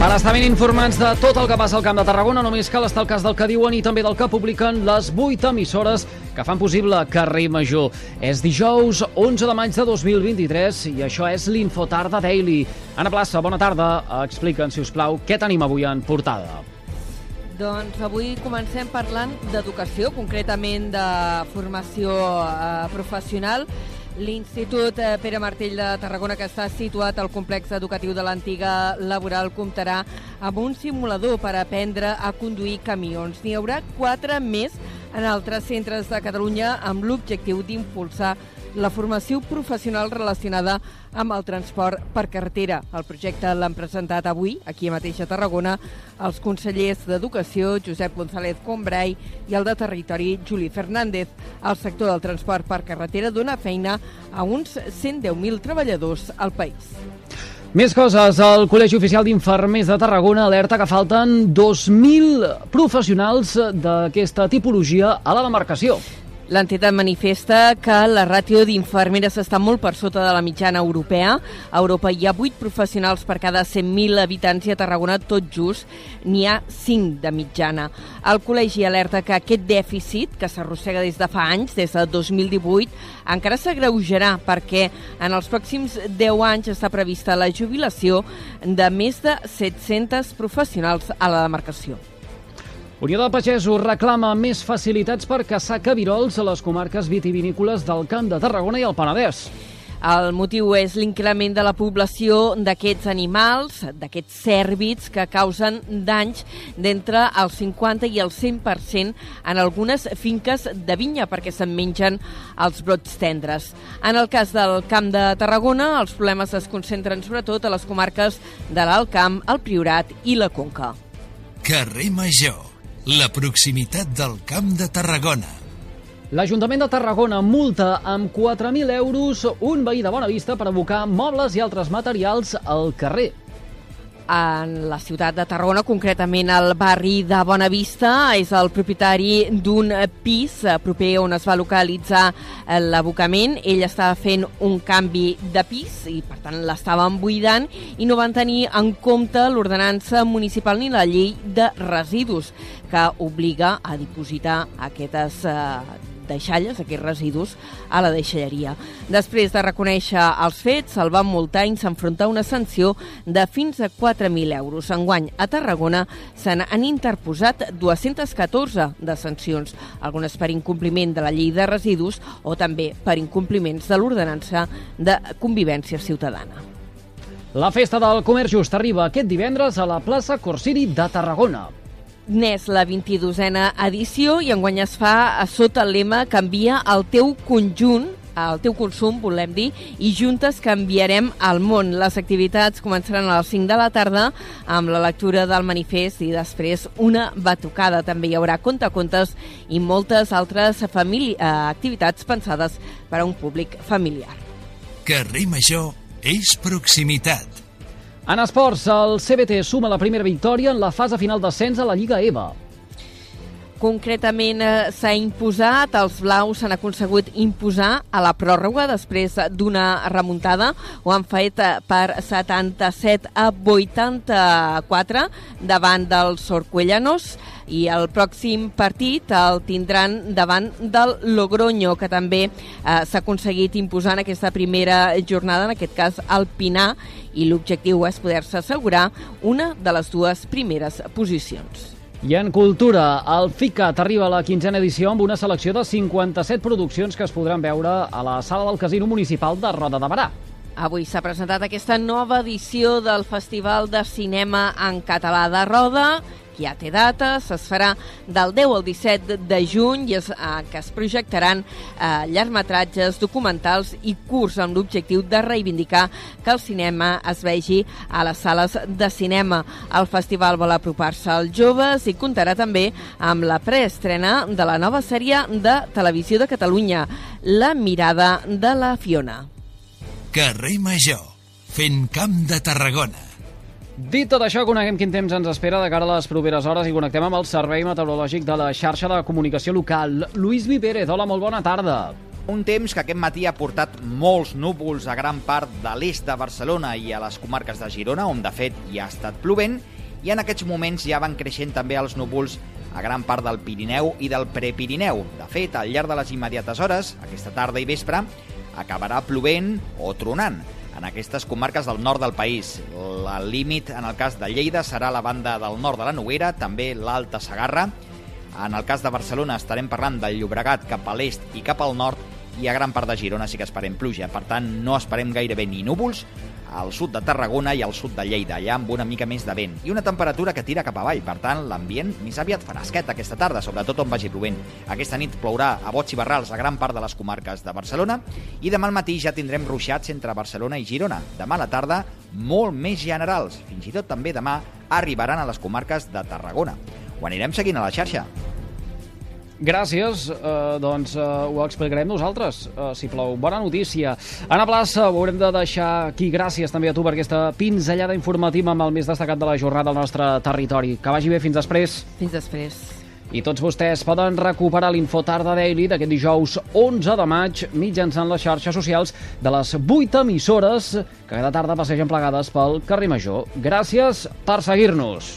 Per estar ben informats de tot el que passa al Camp de Tarragona, només cal estar al cas del que diuen i també del que publiquen les 8 emissores que fan possible Carrer Major. És dijous 11 de maig de 2023 i això és l'Infotarda Daily. Anna Plaça, bona tarda. Explica'ns, si us plau, què tenim avui en portada. Doncs avui comencem parlant d'educació, concretament de formació eh, professional. L'Institut eh, Pere Martell de Tarragona, que està situat al complex educatiu de l'antiga laboral, comptarà amb un simulador per aprendre a conduir camions. N'hi haurà quatre més en altres centres de Catalunya amb l'objectiu d'impulsar la formació professional relacionada amb el transport per carretera. El projecte l'han presentat avui, aquí a mateixa Tarragona, els consellers d'Educació, Josep González Combrai, i el de Territori, Juli Fernández. El sector del transport per carretera dona feina a uns 110.000 treballadors al país. Més coses. El Col·legi Oficial d'Infermers de Tarragona alerta que falten 2.000 professionals d'aquesta tipologia a la demarcació. L'entitat manifesta que la ràtio d'infermeres està molt per sota de la mitjana europea. A Europa hi ha 8 professionals per cada 100.000 habitants i a Tarragona, tot just, n'hi ha 5 de mitjana. El col·legi alerta que aquest dèficit, que s'arrossega des de fa anys, des de 2018, encara s'agreujarà perquè en els pròxims 10 anys està prevista la jubilació de més de 700 professionals a la demarcació. Unió de Pagesos reclama més facilitats per caçar cabirols a les comarques vitivinícoles del Camp de Tarragona i el Penedès. El motiu és l'increment de la població d'aquests animals, d'aquests cèrvits, que causen danys d'entre el 50 i el 100% en algunes finques de vinya perquè se'n mengen els brots tendres. En el cas del Camp de Tarragona, els problemes es concentren sobretot a les comarques de l'Alt Camp, el Priorat i la Conca. Carrer Major la proximitat del Camp de Tarragona. L'Ajuntament de Tarragona multa amb 4.000 euros un veí de Bona Vista per abocar mobles i altres materials al carrer en la ciutat de Tarragona, concretament al barri de Bonavista. És el propietari d'un pis proper on es va localitzar l'abocament. Ell estava fent un canvi de pis i, per tant, l'estaven buidant i no van tenir en compte l'ordenança municipal ni la llei de residus que obliga a dipositar aquestes eh, deixalles, aquests residus, a la deixalleria. Després de reconèixer els fets, el van multar i s'enfrontar una sanció de fins a 4.000 euros. Enguany, a Tarragona se n'han interposat 214 de sancions, algunes per incompliment de la llei de residus o també per incompliments de l'ordenança de convivència ciutadana. La festa del comerç just arriba aquest divendres a la plaça Corsiri de Tarragona n'és la 22a edició i enguany es fa a sota el lema Canvia el teu conjunt el teu consum, volem dir, i juntes canviarem el món. Les activitats començaran a les 5 de la tarda amb la lectura del manifest i després una batucada. També hi haurà contacontes i moltes altres eh, activitats pensades per a un públic familiar. Carrer Major és proximitat. En esports, el CBT suma la primera victòria en la fase final d'ascens a la Lliga EVA. Concretament eh, s'ha imposat, els blaus s'han aconsegut imposar a la pròrroga després d'una remuntada. Ho han fet eh, per 77 a 84 davant dels Sorcuellanos i el pròxim partit el tindran davant del Logroño, que també eh, s'ha aconseguit imposar en aquesta primera jornada, en aquest cas el Pinar, i l'objectiu és poder-se assegurar una de les dues primeres posicions. I en cultura, el FICAT arriba a la quinzena edició amb una selecció de 57 produccions que es podran veure a la sala del Casino Municipal de Roda de Barà. Avui s'ha presentat aquesta nova edició del Festival de Cinema en Català de Roda ja té dates, es farà del 10 al 17 de juny i es, eh, que es projectaran eh, llargmetratges, documentals i curts amb l'objectiu de reivindicar que el cinema es vegi a les sales de cinema. El festival vol apropar-se als joves i comptarà també amb la preestrena de la nova sèrie de Televisió de Catalunya, La mirada de la Fiona. Carrer Major, fent camp de Tarragona. Dit tot això, coneguem quin temps ens espera de cara a les properes hores i connectem amb el Servei Meteorològic de la xarxa de comunicació local. Lluís Vipérez, hola, molt bona tarda. Un temps que aquest matí ha portat molts núvols a gran part de l'est de Barcelona i a les comarques de Girona, on de fet ja ha estat plovent, i en aquests moments ja van creixent també els núvols a gran part del Pirineu i del Prepirineu. De fet, al llarg de les immediates hores, aquesta tarda i vespre, acabarà plovent o tronant en aquestes comarques del nord del país. El límit, en el cas de Lleida, serà la banda del nord de la Noguera, també l'Alta Sagarra. En el cas de Barcelona estarem parlant del Llobregat cap a l'est i cap al nord i a gran part de Girona sí que esperem pluja. Per tant, no esperem gairebé ni núvols al sud de Tarragona i al sud de Lleida, allà amb una mica més de vent. I una temperatura que tira cap avall, per tant, l'ambient més aviat fresquet aquesta tarda, sobretot on vagi plovent. Aquesta nit plourà a bots i barrals a gran part de les comarques de Barcelona i demà al matí ja tindrem ruixats entre Barcelona i Girona. Demà a la tarda, molt més generals. Fins i tot també demà arribaran a les comarques de Tarragona. Ho anirem seguint a la xarxa. Gràcies, eh, doncs eh, ho explicarem nosaltres, eh, si plou. Bona notícia. Anna Plaça, ho haurem de deixar aquí. Gràcies també a tu per aquesta pinzellada informativa amb el més destacat de la jornada al nostre territori. Que vagi bé, fins després. Fins després. I tots vostès poden recuperar l'Infotarda Daily d'aquest dijous 11 de maig mitjançant les xarxes socials de les 8 emissores que cada tarda passegen plegades pel carrer Major. Gràcies per seguir-nos.